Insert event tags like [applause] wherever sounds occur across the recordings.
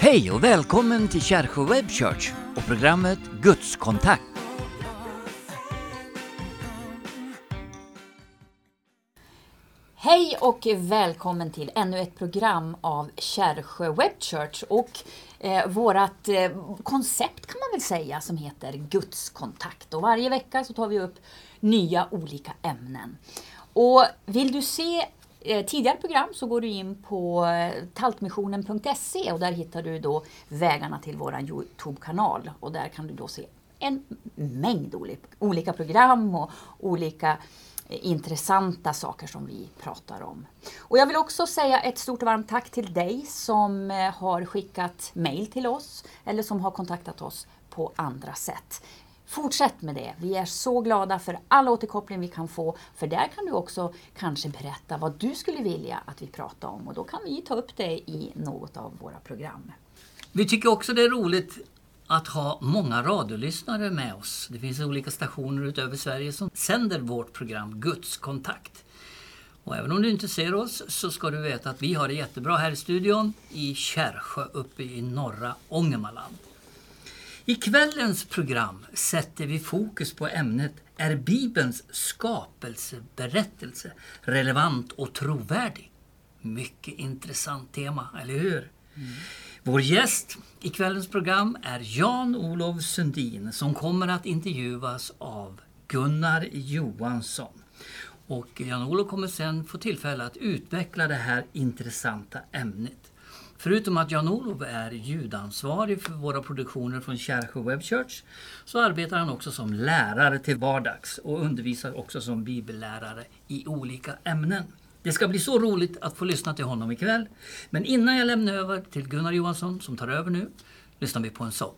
Hej och välkommen till Kärsjö Web Church och programmet Gudskontakt. Hej och välkommen till ännu ett program av Kärsjö Web Church och eh, vårat eh, koncept kan man väl säga som heter Gudskontakt. Och varje vecka så tar vi upp nya olika ämnen. Och vill du se Eh, tidigare program så går du in på eh, taltmissionen.se och där hittar du då vägarna till vår Youtube-kanal och där kan du då se en mängd olika, program och olika eh, intressanta saker som vi pratar om. Och jag vill också säga ett stort och varmt tack till dig som har skickat mail till oss eller som har kontaktat oss på andra sätt. Fortsätt med det. Vi är så glada för all återkoppling vi kan få. För där kan du också kanske berätta vad du skulle vilja att vi pratar om och då kan vi ta upp det i något av våra program. Vi tycker också det är roligt att ha många radiolyssnare med oss. Det finns olika stationer utöver Sverige som sänder vårt program Guds kontakt. Och även om du inte ser oss så ska du veta att vi har det jättebra här i studion i Kärsjö uppe i norra Ångermanland. I kvällens program sätter vi fokus på ämnet Är Bibelns skapelseberättelse relevant och trovärdig? Mycket intressant tema, eller hur? Mm. Vår gäst i kvällens program är Jan-Olof Sundin som kommer att intervjuas av Gunnar Johansson. Och Jan-Olof kommer sen få tillfälle att utveckla det här intressanta ämnet. Förutom att Jan-Olof är ljudansvarig för våra produktioner från Kärsjö Web Church så arbetar han också som lärare till vardags och undervisar också som bibellärare i olika ämnen. Det ska bli så roligt att få lyssna till honom ikväll. Men innan jag lämnar över till Gunnar Johansson som tar över nu lyssnar vi på en sång.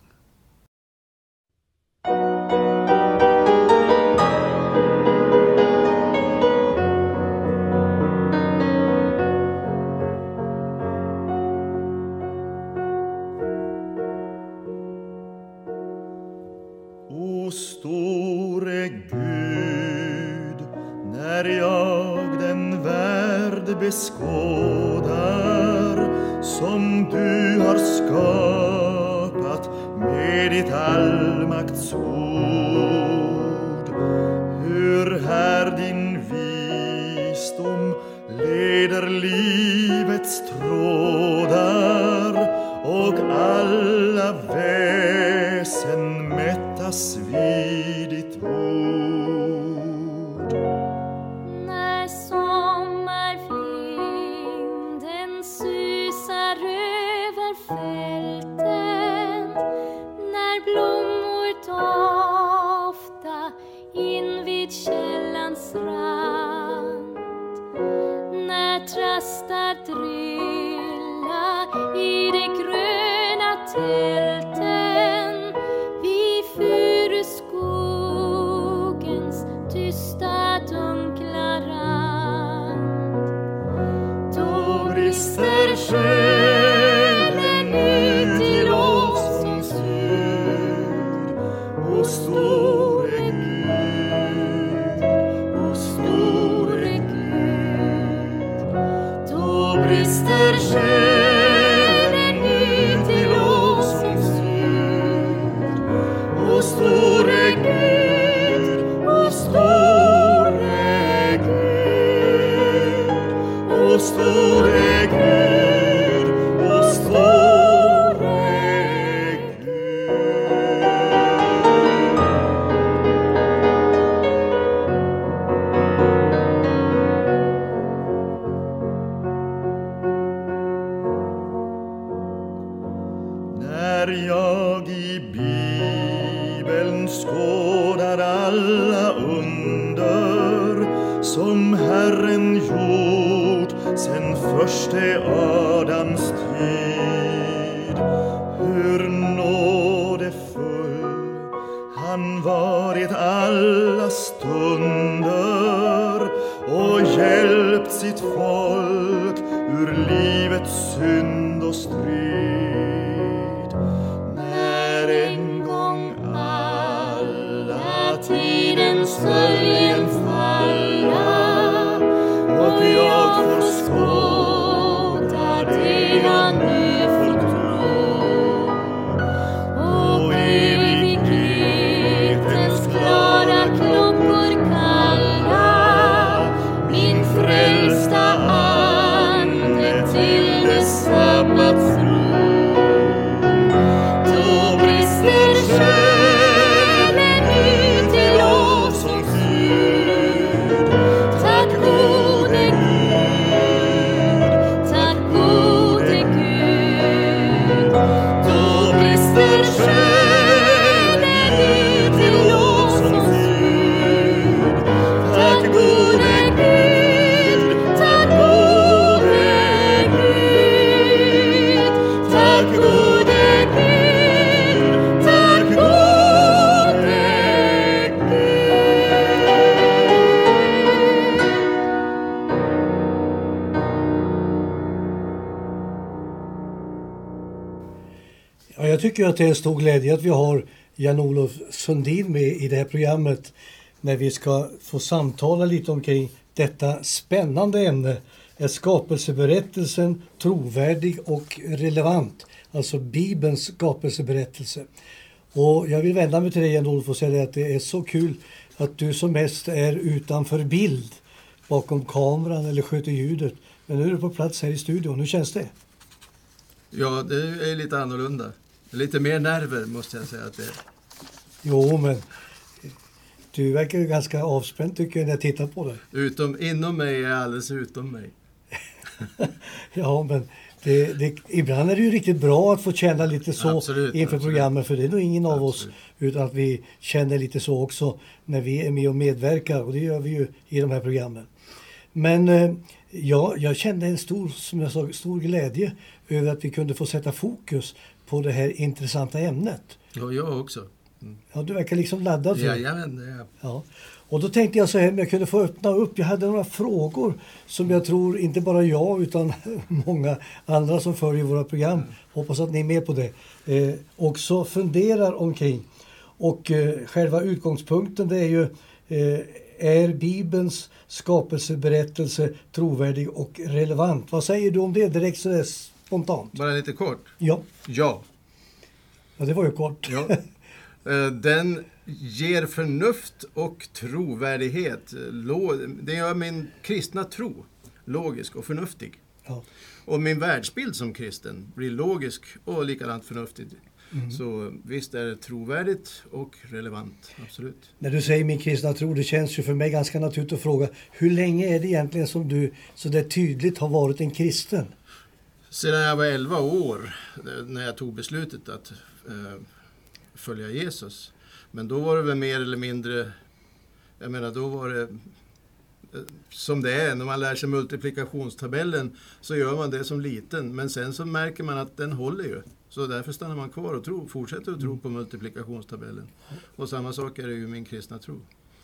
Att det är en stor glädje att vi har Jan-Olof Sundin med i det här programmet när vi ska få samtala lite omkring detta spännande ämne. Är skapelseberättelsen trovärdig och relevant? Alltså Bibelns skapelseberättelse. Och jag vill vända mig till dig Jan-Olof och säga att det är så kul att du som mest är utanför bild bakom kameran eller sköter ljudet. Men nu är du på plats här i studion. Hur känns det? Ja, det är lite annorlunda. Lite mer nerver måste jag säga att det är. Jo, men du verkar ju ganska avspänd tycker jag när jag tittar på dig. Utom, inom mig är alldeles utom mig. [laughs] Ja, men det, det, ibland är det ju riktigt bra att få känna lite så Absolut, inför absolut. programmet, för det är nog ingen av oss utan att vi känner lite så också när vi är med och medverkar och det gör vi ju i de här programmen. Men eh, ja, jag kände en stor, som jag sa, stor glädje över att vi kunde få sätta fokus på det här intressanta ämnet. Ja, jag också. Ja, du verkar liksom laddad för det. Jajamän, är Ja. Och då tänkte jag så här, om jag kunde få öppna upp. Jag hade några frågor som jag tror inte bara jag utan [laughs] många andra som följer våra program, hoppas att ni är med på det, eh, också funderar omkring. Och eh, själva utgångspunkten det är ju, eh, är Bibelns skapelseberättelse trovärdig och relevant? Vad säger du om det direkt sådär spontant? Bara lite kort. Ja, Ja. ja det var ju kort. ja. Eh, Den ger förnuft och trovärdighet. Det gör min kristna tro logisk och förnuftig. Ja. Och min världsbild som kristen blir logisk och likadant förnuftig. Så visst är det trovärdigt och relevant, absolut. När du säger min kristna tro, det känns ju för mig ganska naturligt att fråga hur länge är det egentligen som du så där tydligt har varit en kristen? Sedan jag var 11 år, eh, när jag tog beslutet att eh, följa Jesus. Men då var det väl mer eller mindre, jag menar då var det eh, som det är, när man lär sig multiplikationstabellen så gör man det som liten. Men sen så märker man att den håller ju. Så därför stannar man kvar och tro, fortsätter att tro på multiplikationstabellen. Och samma sak är det ju min kristna tro.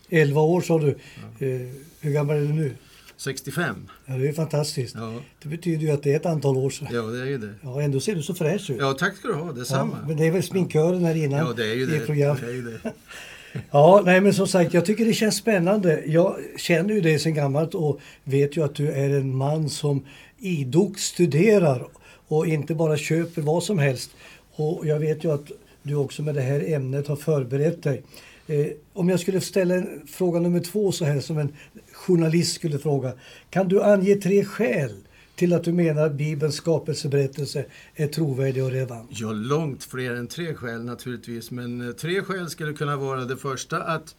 11 år sa du. Eh, hur gammal är du nu? 65. Ja, det är fantastiskt. Ja, Det betyder ju att det är ett antal år sedan. ja det är ju det. Ja, ändå ser du så fräsch ut. Ja, tack ska du ha, detsamma. men det är väl sminkören här innan Ja, det är ju det. program. det, är ju det. [laughs] Ja, nej men som sagt, jag tycker det känns spännande. Jag känner ju dig sedan gammalt och vet ju att du är en man som idogt studerar och inte bara köper vad som helst. Och jag vet ju att du också med det här ämnet har förberett dig. Eh, om jag skulle ställa en fråga nummer två så här som en journalist skulle fråga. Kan du ange tre skäl till att du menar att Bibelns skapelseberättelse är trovärdig och relevant? Ja, långt fler än tre skäl naturligtvis. Men eh, tre skäl skulle kunna vara det första att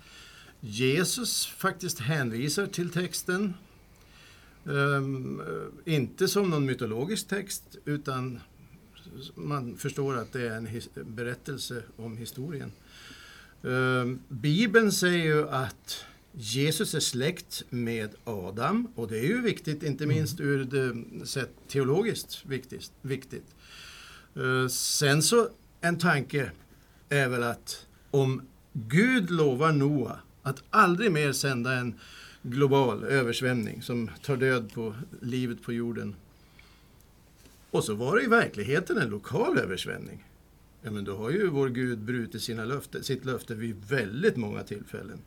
Jesus faktiskt hänvisar till texten. Um, inte som någon mytologisk text, utan man förstår att det är en berättelse om historien. Ehm, Bibeln säger ju att Jesus är släkt med Adam och det är ju viktigt, inte minst ur det sätt teologiskt viktigt. viktigt. Eh, Sen så en tanke är väl att om Gud lovar Noa att aldrig mer sända en global översvämning som tar död på livet på jorden. Och så var det i verkligheten en lokal översvämning. Ja, men då har ju vår Gud brutit sina löfte, sitt löfte vid väldigt många tillfällen.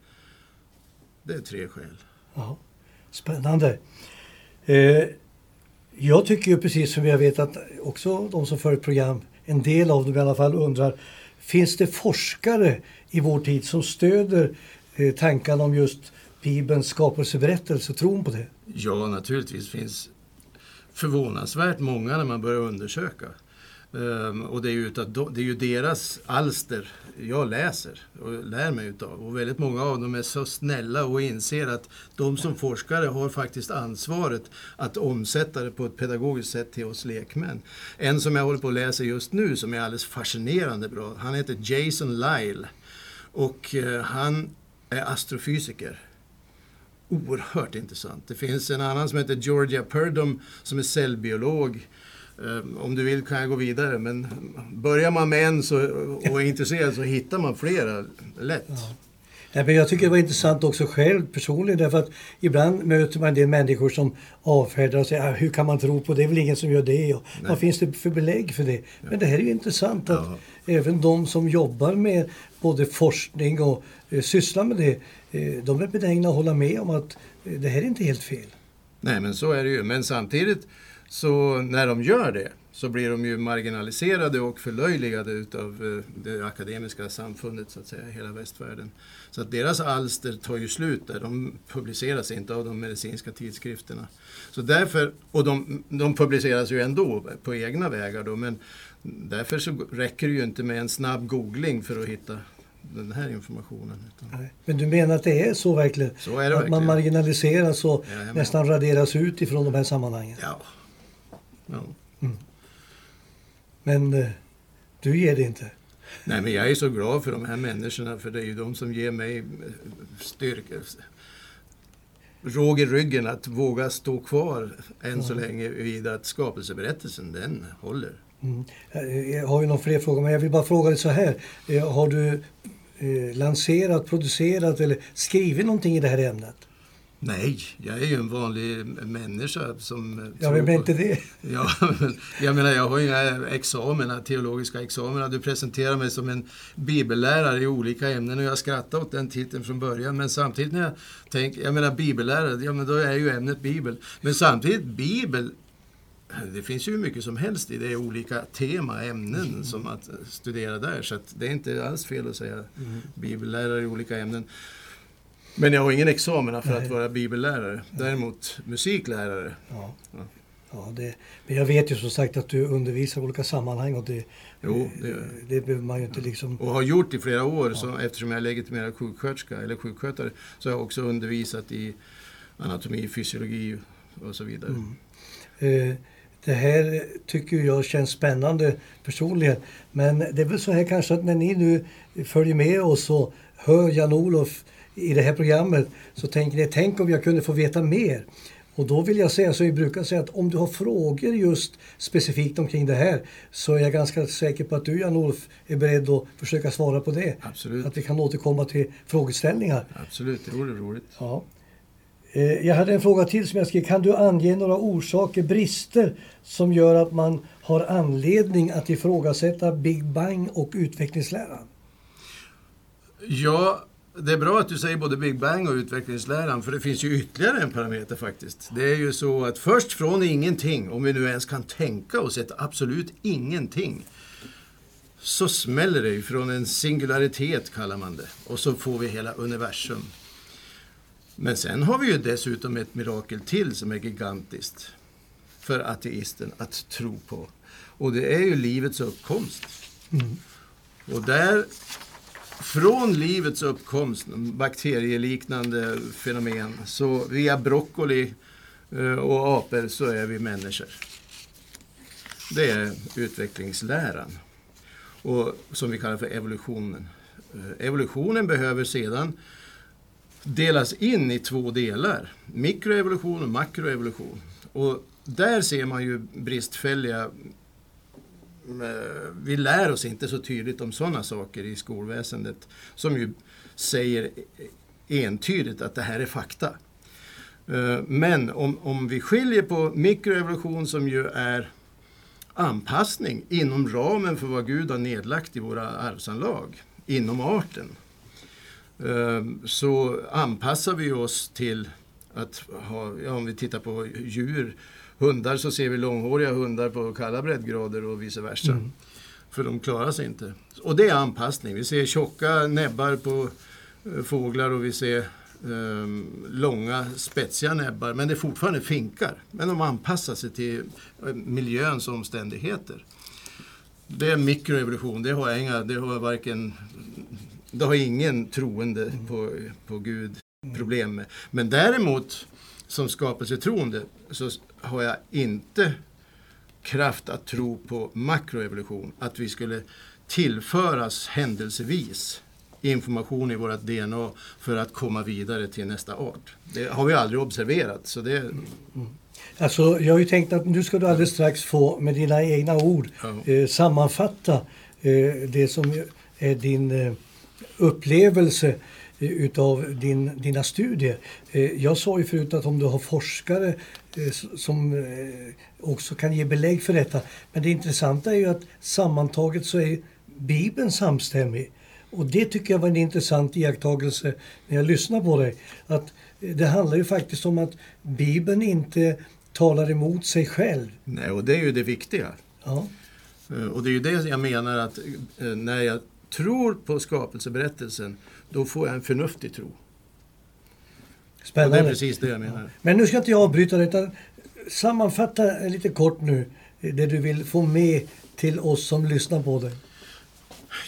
Det är tre skäl. Ja, spännande. Eh, Jag tycker ju precis som jag vet att också de som följer program, en del av dem i alla fall, undrar Finns det forskare i vår tid som stöder eh, tankarna om just Bibelns skapelseberättelse, tron på det? Ja, naturligtvis finns förvånansvärt många när man börjar undersöka. Um, och det är, ju utav, det är ju deras alster jag läser och lär mig utav. Och väldigt många av dem är så snälla och inser att de som forskare har faktiskt ansvaret att omsätta det på ett pedagogiskt sätt till oss lekmän. En som jag håller på att läsa just nu som är alldeles fascinerande bra, han heter Jason Lyle. Och uh, han är astrofysiker oerhört intressant. Det finns en annan som heter Georgia Purdom som är cellbiolog. Ehm, om du vill kan jag gå vidare, men börjar man med en så, och är intresserad så hittar man flera lätt. Ja. Ja, men jag tycker det var intressant också själv personligen därför att ibland möter man en del människor som avfärdar och säger ah, hur kan man tro på det, det är väl ingen som gör det och vad finns det för belägg för det? Ja. Men det här är ju intressant att ja. även de som jobbar med både forskning och eh, sysslar med det, eh, de är benägna att hålla med om att eh, det här är inte helt fel. Nej men så är det ju, men samtidigt så när de gör det så blir de ju marginaliserade och förlöjligade utav eh, det akademiska samfundet så att säga, i hela västvärlden. Så att deras alster tar ju slut där, de publiceras inte av de medicinska tidskrifterna. Så därför, och de, de publiceras ju ändå på egna vägar då, men därför så räcker det ju inte med en snabb googling för att hitta den här informationen. Men du menar att det är så verkligen? Så är det att verkligen. man marginaliseras och ja, nästan raderas ut ifrån de här sammanhangen? Ja. Ja. Mm. Men eh, du ger det inte? Nej, men jag är så glad för de här människorna för det är ju de som ger mig eh, styrka, råg i ryggen att våga stå kvar än mm. så länge vid att skapelseberättelsen, den håller. Mm. Jag har ju några fler frågor, men jag vill bara fråga dig så här. Eh, har du eh, lanserat, producerat eller skrivit någonting i det här ämnet? Nej, jag är ju en vanlig människa som... Ja, vem är inte det? [laughs] Ja, jag menar, jag har ju inga examina, teologiska examina. Du presenterar mig som en bibellärare i olika ämnen och jag skrattar åt den titeln från början. Men samtidigt när jag tänker, jag menar bibellärare, ja men då är ju ämnet bibel. Men samtidigt, bibel det finns ju mycket som helst i det, olika tema, ämnen mm. som att studera där. Så det är inte alls fel att säga mm. bibellärare i olika ämnen. Men jag har ingen examen för Nej. att vara bibellärare. Däremot musiklärare. Ja. Ja. Ja, det, men jag vet ju som sagt att du undervisar i olika sammanhang och det, jo, det, det behöver man ju inte liksom... Och har gjort i flera år, ja. så, eftersom jag är legitimerad sjuksköterska eller sjukskötare, så har jag också undervisat i anatomi, fysiologi och så vidare. Mm. Eh, det här tycker jag känns spännande personligen. Men det är väl så här kanske att när ni nu följer med oss och hör Jan-Olof i det här programmet så tänker ni, tänk om jag kunde få veta mer. Och då vill jag säga som vi brukar säga att om du har frågor just specifikt omkring det här så är jag ganska säker på att du Jan-Olof är beredd att försöka svara på det. Absolut. Att vi kan återkomma till frågeställningar. Absolut, det vore roligt. Ja. Eh, jag hade en fråga till som jag skrev. Kan du ange några orsaker, brister som gör att man har anledning att ifrågasätta Big Bang och utvecklingsläran? Ja, det är bra att du säger både Big Bang och utvecklingsläran, för det finns ju ytterligare en parameter faktiskt. Det är ju så att först från ingenting, om vi nu ens kan tänka oss ett absolut ingenting, så smäller det ju från en singularitet, kallar man det. Och så får vi hela universum. Men sen har vi ju dessutom ett mirakel till som är gigantiskt för ateisten att tro på. Och det är ju livets uppkomst. Mm. Och där från livets uppkomst, bakterieliknande fenomen, så via broccoli eh, och apor så är vi människor. Det är utvecklingsläran, och, som vi kallar för evolutionen. Eh, evolutionen behöver sedan delas in i två delar, mikroevolution och makroevolution. Och där ser man ju bristfälliga Mm, eh, vi lär oss inte så tydligt om sådana saker i skolväsendet som ju säger entydigt att det här är fakta. Eh, men om, om vi skiljer på mikroevolution som ju är anpassning inom ramen för vad Gud har nedlagt i våra arvsanlag, inom arten, eh, så anpassar vi oss till att ha, ja, om vi tittar på djur, hundar så ser vi långhåriga hundar på kalla breddgrader och vice versa. För de klarar sig inte. Och det är anpassning. Vi ser tjocka näbbar på eh, fåglar och vi ser eh, långa spetsiga näbbar. Men det är fortfarande finkar. Men de anpassar sig till eh, miljöns omständigheter. Det är mikroevolution. Det har jag inga, det har varken, det har ingen troende på, på Gud problem med. Men däremot som skapelsetroende så har jag inte kraft att tro på makroevolution. Att vi skulle tillföras händelsevis information i vårt DNA för att komma vidare till nästa art. Det har vi aldrig observerat. Så det, Alltså, jag har ju tänkt att nu ska du alldeles strax få med dina egna ord Ja. eh, sammanfatta eh, det som är din eh, upplevelse utav din, dina studier. Eh, jag sa ju förut att om du har forskare eh, som eh, också kan ge belägg för detta. Men det intressanta är ju att sammantaget så är Bibeln samstämmig. Och det tycker jag var en intressant iakttagelse när jag lyssnar på dig. Att eh, det handlar ju faktiskt om att Bibeln inte talar emot sig själv. nej, och det är ju det viktiga. Ja. Eh, Och det är ju det jag menar att eh, när jag tror på skapelseberättelsen, då får jag en förnuftig tro. Och det Spännande. är precis det jag menar. Men nu ska inte jag avbryta det, utan sammanfatta lite kort nu det du vill få med till oss som lyssnar på dig.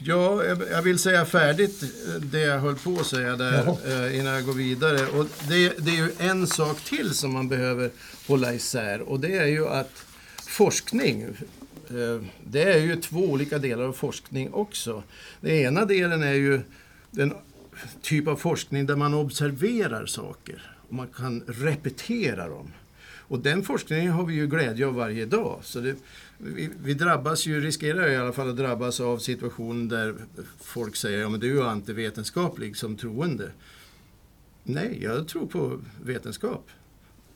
Ja, jag- vill säga färdigt det jag höll på att säga där Jaha. eh, innan jag går vidare. Och det, det är ju en sak till som man behöver hålla isär och det är ju att forskning, Eh, det är ju två olika delar av forskning också. Den ena delen är ju den typ av forskning där man observerar saker och man kan repetera dem. Och den forskningen har vi ju glädje av varje dag. Så det, vi, vi drabbas ju, riskerar i alla fall att drabbas av situationer där folk säger ja men du är antivetenskaplig som troende. Nej, jag tror på vetenskap.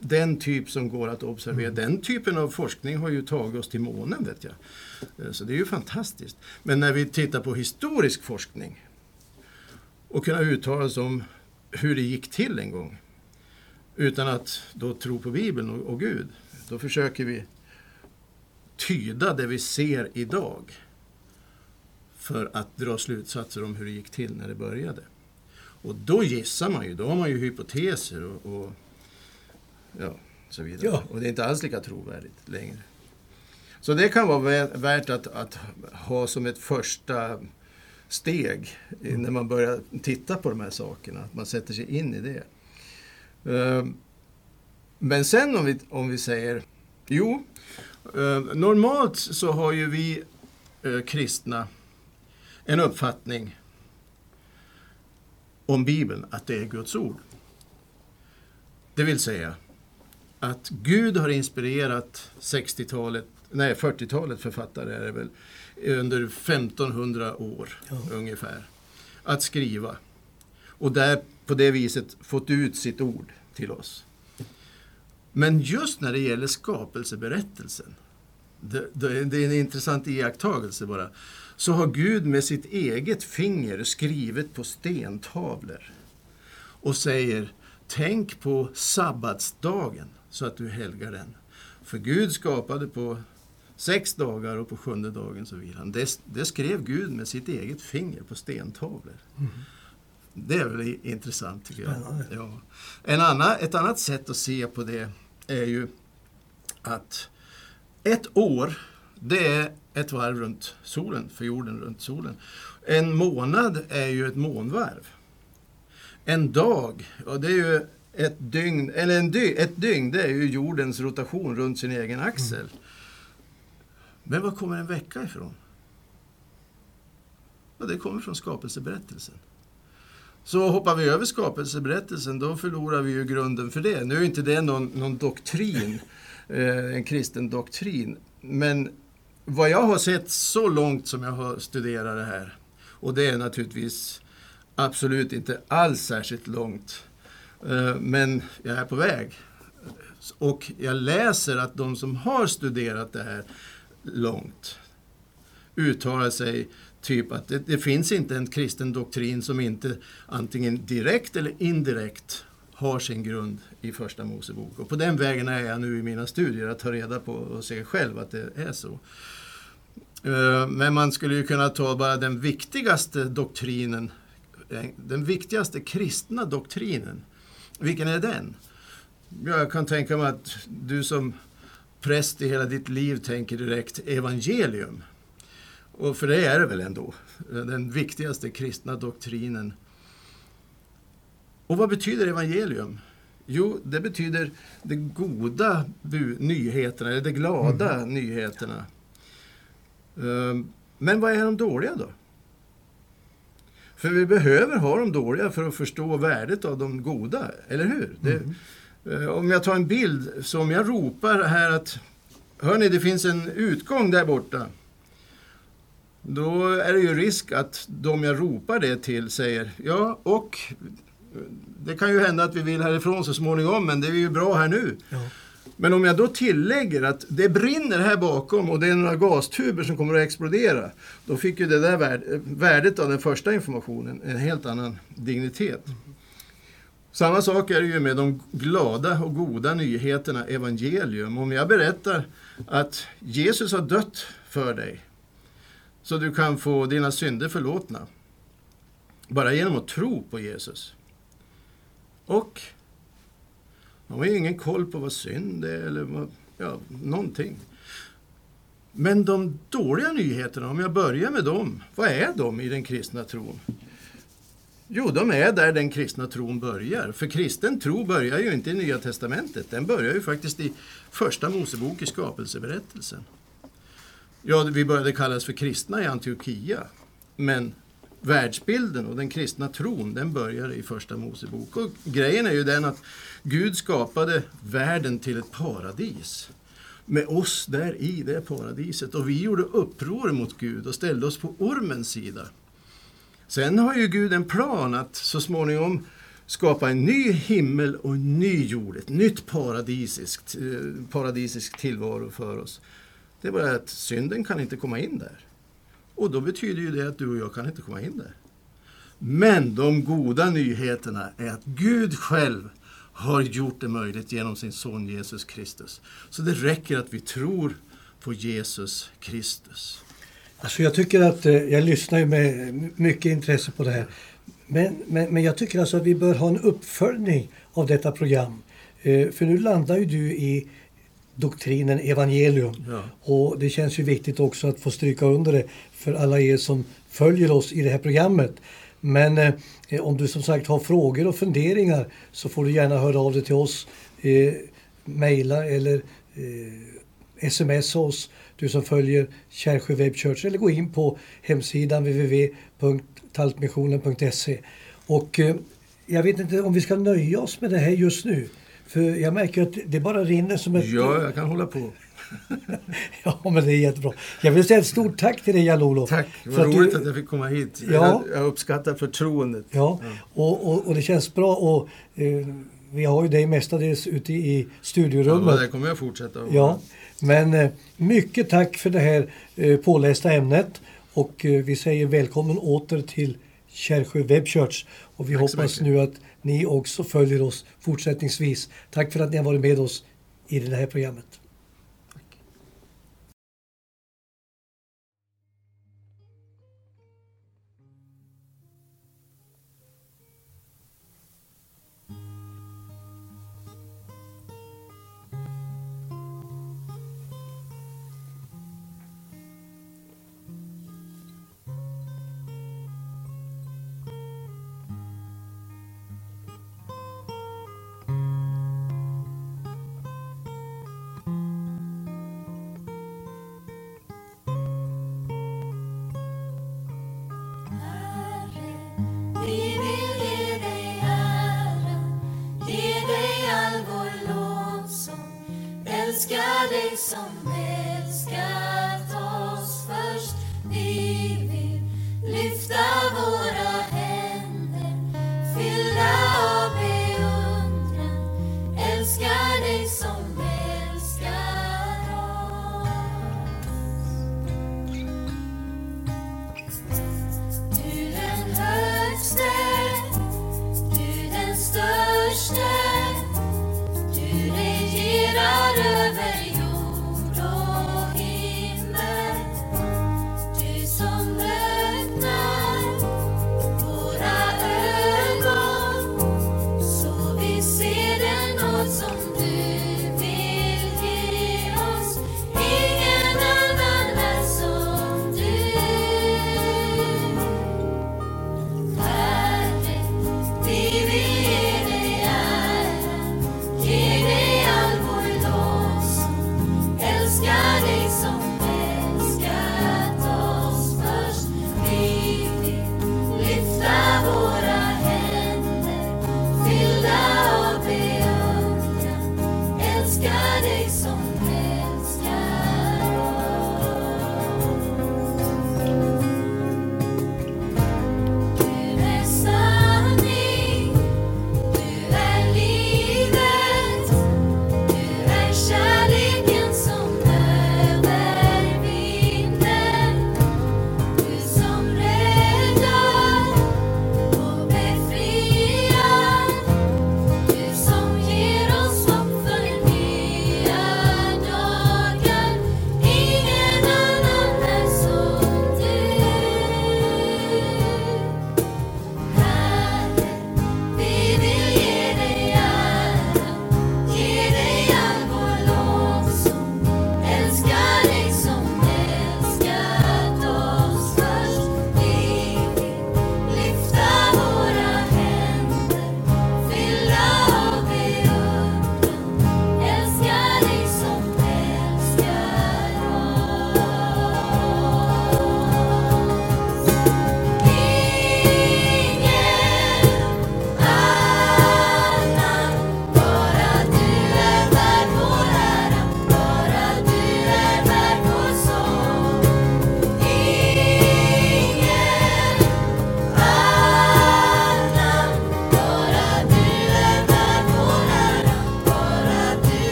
Den typ som går att observera. Den typen av forskning har ju tagit oss till månen vet jag. Eh, Så det är ju fantastiskt. Men när vi tittar på historisk forskning och kunna uttala oss om hur det gick till en gång utan att då tro på Bibeln och, och Gud. Då försöker vi tyda det vi ser idag för att dra slutsatser om hur det gick till när det började. Och då gissar man ju, då har man ju hypoteser och, och ja, så vidare. Ja. Och det är inte alls lika trovärdigt längre. Så det kan vara vä- värt att, att ha som ett första steg i- när man börjar titta på de här sakerna, att man sätter sig in i det. Ehm, Men sen om vi, om vi säger, jo, eh, normalt så har ju vi eh, kristna en uppfattning om Bibeln, att det är Guds ord. Det vill säga att Gud har inspirerat 60-talet, nej 40-talet författare är det väl, under 1500 år Ja. ungefär, att skriva. Och där på det viset fått ut sitt ord till oss. Men just när det gäller skapelseberättelsen, det, det, är en intressant iakttagelse bara, så har Gud med sitt eget finger skrivit på stentavlor och säger Tänk på sabbatsdagen så att du helgar den. För Gud skapade på sex dagar och på sjunde dagen så vilade han. Det, det skrev Gud med sitt eget finger på stentavlor. Det är väl intressant tycker jag. Spännande. Ja. En annan, ett annat sätt att se på det är ju att ett år, det är ett varv runt solen, för jorden runt solen. En månad är ju ett månvarv. En dag, och det är ju ett dygn, eller en dy, ett dygn, det är ju jordens rotation runt sin egen axel. Men var kommer en vecka ifrån? Ja, det kommer från skapelseberättelsen. Så hoppar vi över skapelseberättelsen, då förlorar vi ju grunden för det. Nu är inte det någon, någon doktrin, [laughs] eh, en kristen doktrin. Men vad jag har sett så långt som jag har studerat det här, och det är naturligtvis absolut inte alls särskilt långt, Eh, men jag är på väg. Och jag läser att de som har studerat det här långt uttalar sig typ att det, det finns inte en kristen doktrin som inte antingen direkt eller indirekt har sin grund i Första Mosebok. Och på den vägen är jag nu i mina studier, att ta reda på och se själv att det är så. Eh, men man skulle ju kunna ta bara den viktigaste doktrinen, eh, den viktigaste kristna doktrinen. Vilken är den? Jag kan tänka mig att du som präst i hela ditt liv tänker direkt evangelium. Och för det är det väl ändå, den viktigaste kristna doktrinen. Och vad betyder evangelium? Jo, det betyder de goda nyheterna, eller de glada mm. nyheterna. Ehm, men vad är de dåliga då? För vi behöver ha de dåliga för att förstå värdet av de goda, eller hur? Mm. Det, eh, om jag tar en bild, så om jag ropar här att Hörni, det finns en utgång där borta. Då är det ju risk att de jag ropar det till säger ja, och det kan ju hända att vi vill härifrån så småningom, men det är ju bra här nu. Ja. Men om jag då tillägger att det brinner här bakom och det är några gastuber som kommer att explodera, då fick ju det där värdet av den första informationen en helt annan dignitet. Samma sak är det ju med de glada och goda nyheterna, evangelium. Om jag berättar att Jesus har dött för dig, så du kan få dina synder förlåtna, bara genom att tro på Jesus. Och man har ju ingen koll på vad synd är eller vad, ja, någonting. Men de dåliga nyheterna, om jag börjar med dem, vad är de i den kristna tron? Jo, de är där den kristna tron börjar. För kristen tro börjar ju inte i Nya Testamentet. Den börjar ju faktiskt i Första Mosebok i skapelseberättelsen. Ja, vi började kallas för kristna i Antiochia. Men världsbilden och den kristna tron, den börjar i Första Mosebok. Och grejen är ju den att Gud skapade världen till ett paradis. Med oss där i det paradiset. Och vi gjorde uppror mot Gud och ställde oss på ormens sida. Sen har ju Gud en plan att så småningom skapa en ny himmel och en ny jord, ett nytt paradisiskt, eh, paradisisk tillvaro för oss. Det är bara att synden kan inte komma in där. Och då betyder ju det att du och jag kan inte komma in där. Men de goda nyheterna är att Gud själv har gjort det möjligt genom sin son Jesus Kristus. Så det räcker att vi tror på Jesus Kristus. Alltså jag tycker att, eh, jag lyssnar med mycket intresse på det här. Men, men, men jag tycker alltså att vi bör ha en uppföljning av detta program. Eh, för nu landar ju du i doktrinen evangelium. Ja. Och det känns ju viktigt också att få stryka under det för alla er som följer oss i det här programmet. Men eh, om du som sagt har frågor och funderingar så får du gärna höra av dig till oss. Eh, Mejla eller eh, smsa oss du som följer Kärrsjö Web Church eller gå in på hemsidan www.taltmissionen.se. Och eh, jag vet inte om vi ska nöja oss med det här just nu. För jag märker att det bara rinner som ett... Ja, jag kan hålla på. [laughs] ja, men det är jättebra. Jag vill säga ett stort tack till dig Jan-Olof. Tack, vad roligt du... att jag fick komma hit. Ja. Jag, uppskattar förtroendet. Ja, ja. Och, och, och, det känns bra. Och, eh, vi har ju dig mestadels ute i studiorummet. Ja, det kommer jag fortsätta att Ja, men eh, mycket tack för det här eh, pålästa ämnet. Och eh, vi säger välkommen åter till Kärrsjö Web Church. Och vi tack hoppas nu att ni också följer oss fortsättningsvis. Tack för att ni har varit med oss i det här programmet. älskar dig som älskat oss först. Vi vill lyfta våra händer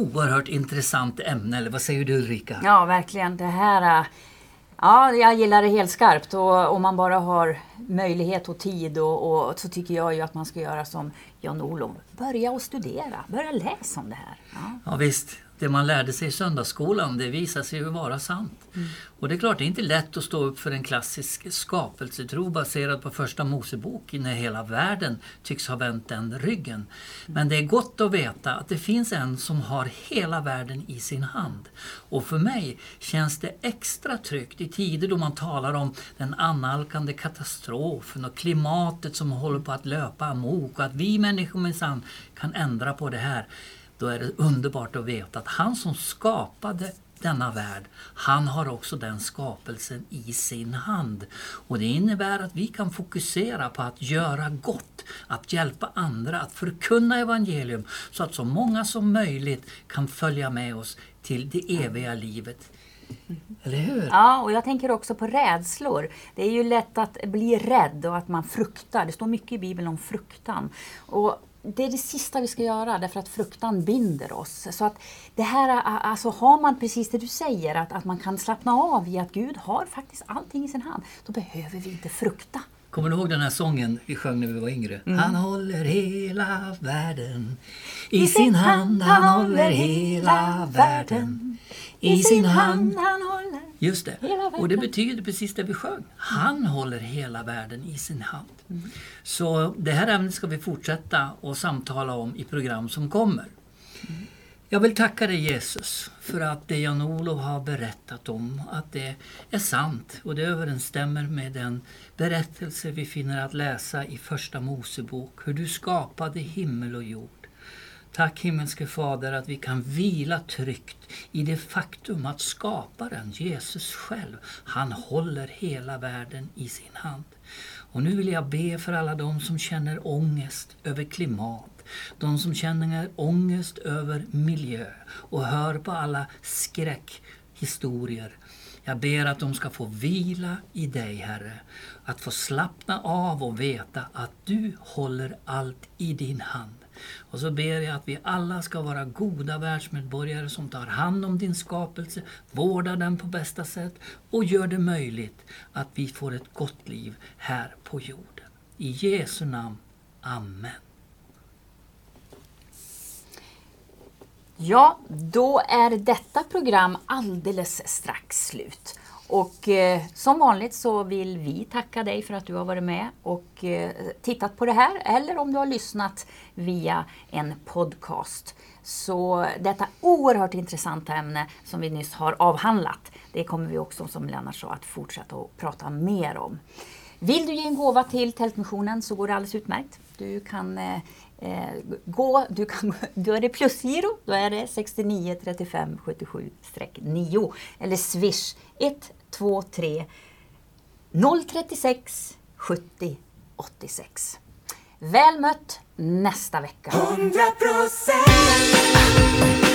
oerhört intressant ämne. Eller vad säger du Ulrika? Ja, verkligen. Det här... äh, Ja, jag gillar det helt skarpt och om man bara har möjlighet och tid och, och så tycker jag ju att man ska göra som Jan-Olov. Börja och studera, börja läsa om det här. Ja. Ja, visst, det man lärde sig i söndagsskolan det visar sig ju vara sant. Och det är klart, det är inte lätt att stå upp för en klassisk skapelsetro baserad på första Mosebok när hela världen tycks ha vänt den ryggen. Men det är gott att veta att det finns en som har hela världen i sin hand. Och för mig känns det extra tryggt i tider då man talar om den annalkande katastrofen och klimatet som håller på att löpa amok och att vi människor minsann kan ändra på det här då är det underbart att veta att han som skapade denna värld, han har också den skapelsen i sin hand. Och det innebär att vi kan fokusera på att göra gott, att hjälpa andra, att förkunna evangelium så att så många som möjligt kan följa med oss till det eviga livet. Eller hur? Ja, och jag tänker också på rädslor. Det är ju lätt att bli rädd och att man fruktar. Det står mycket i Bibeln om fruktan. Och det är det sista vi ska göra därför att fruktan binder oss. Så att det här, alltså har man precis det du säger, att, att man kan slappna av i att Gud har faktiskt allting i sin hand, då behöver vi inte frukta. Kommer du ihåg den här sången vi sjöng när vi var yngre? Han håller hela världen i sin hand, han håller hela världen i sin hand. han håller. Just det. Och det betyder precis det vi sjöng. Han håller hela världen i sin hand. Så det här ämnet ska vi fortsätta och samtala om i program som kommer. Jag vill tacka dig Jesus för att det Jan-Olof har berättat om, att det är sant och det överensstämmer med den berättelse vi finner att läsa i Första Mosebok, hur du skapade himmel och jord. Tack himmelske Fader att vi kan vila tryggt i det faktum att skaparen, Jesus själv, han håller hela världen i sin hand. Och nu vill jag be för alla de som känner ångest över klimat, de som känner ångest över miljö och hör på alla skräckhistorier. Jag ber att de ska få vila i dig, Herre. Att få slappna av och veta att du håller allt i din hand. Och så ber jag att vi alla ska vara goda världsmedborgare som tar hand om din skapelse, vårdar den på bästa sätt och gör det möjligt att vi får ett gott liv här på jorden. I Jesu namn. Amen. Ja, då är detta program alldeles strax slut. Och eh, som vanligt så vill vi tacka dig för att du har varit med och eh, tittat på det här eller om du har lyssnat via en podcast. Så detta oerhört intressanta ämne som vi nyss har avhandlat, det kommer vi också som Lennart sa att fortsätta att prata mer om. Vill du ge en gåva till Tältmissionen så går det alldeles utmärkt. Du kan eh, eh gå, du kan, [laughs] då är det plusgiro, då är det 69 35 77-9 eller swish 123 036 70 86. Väl mött nästa vecka! 100%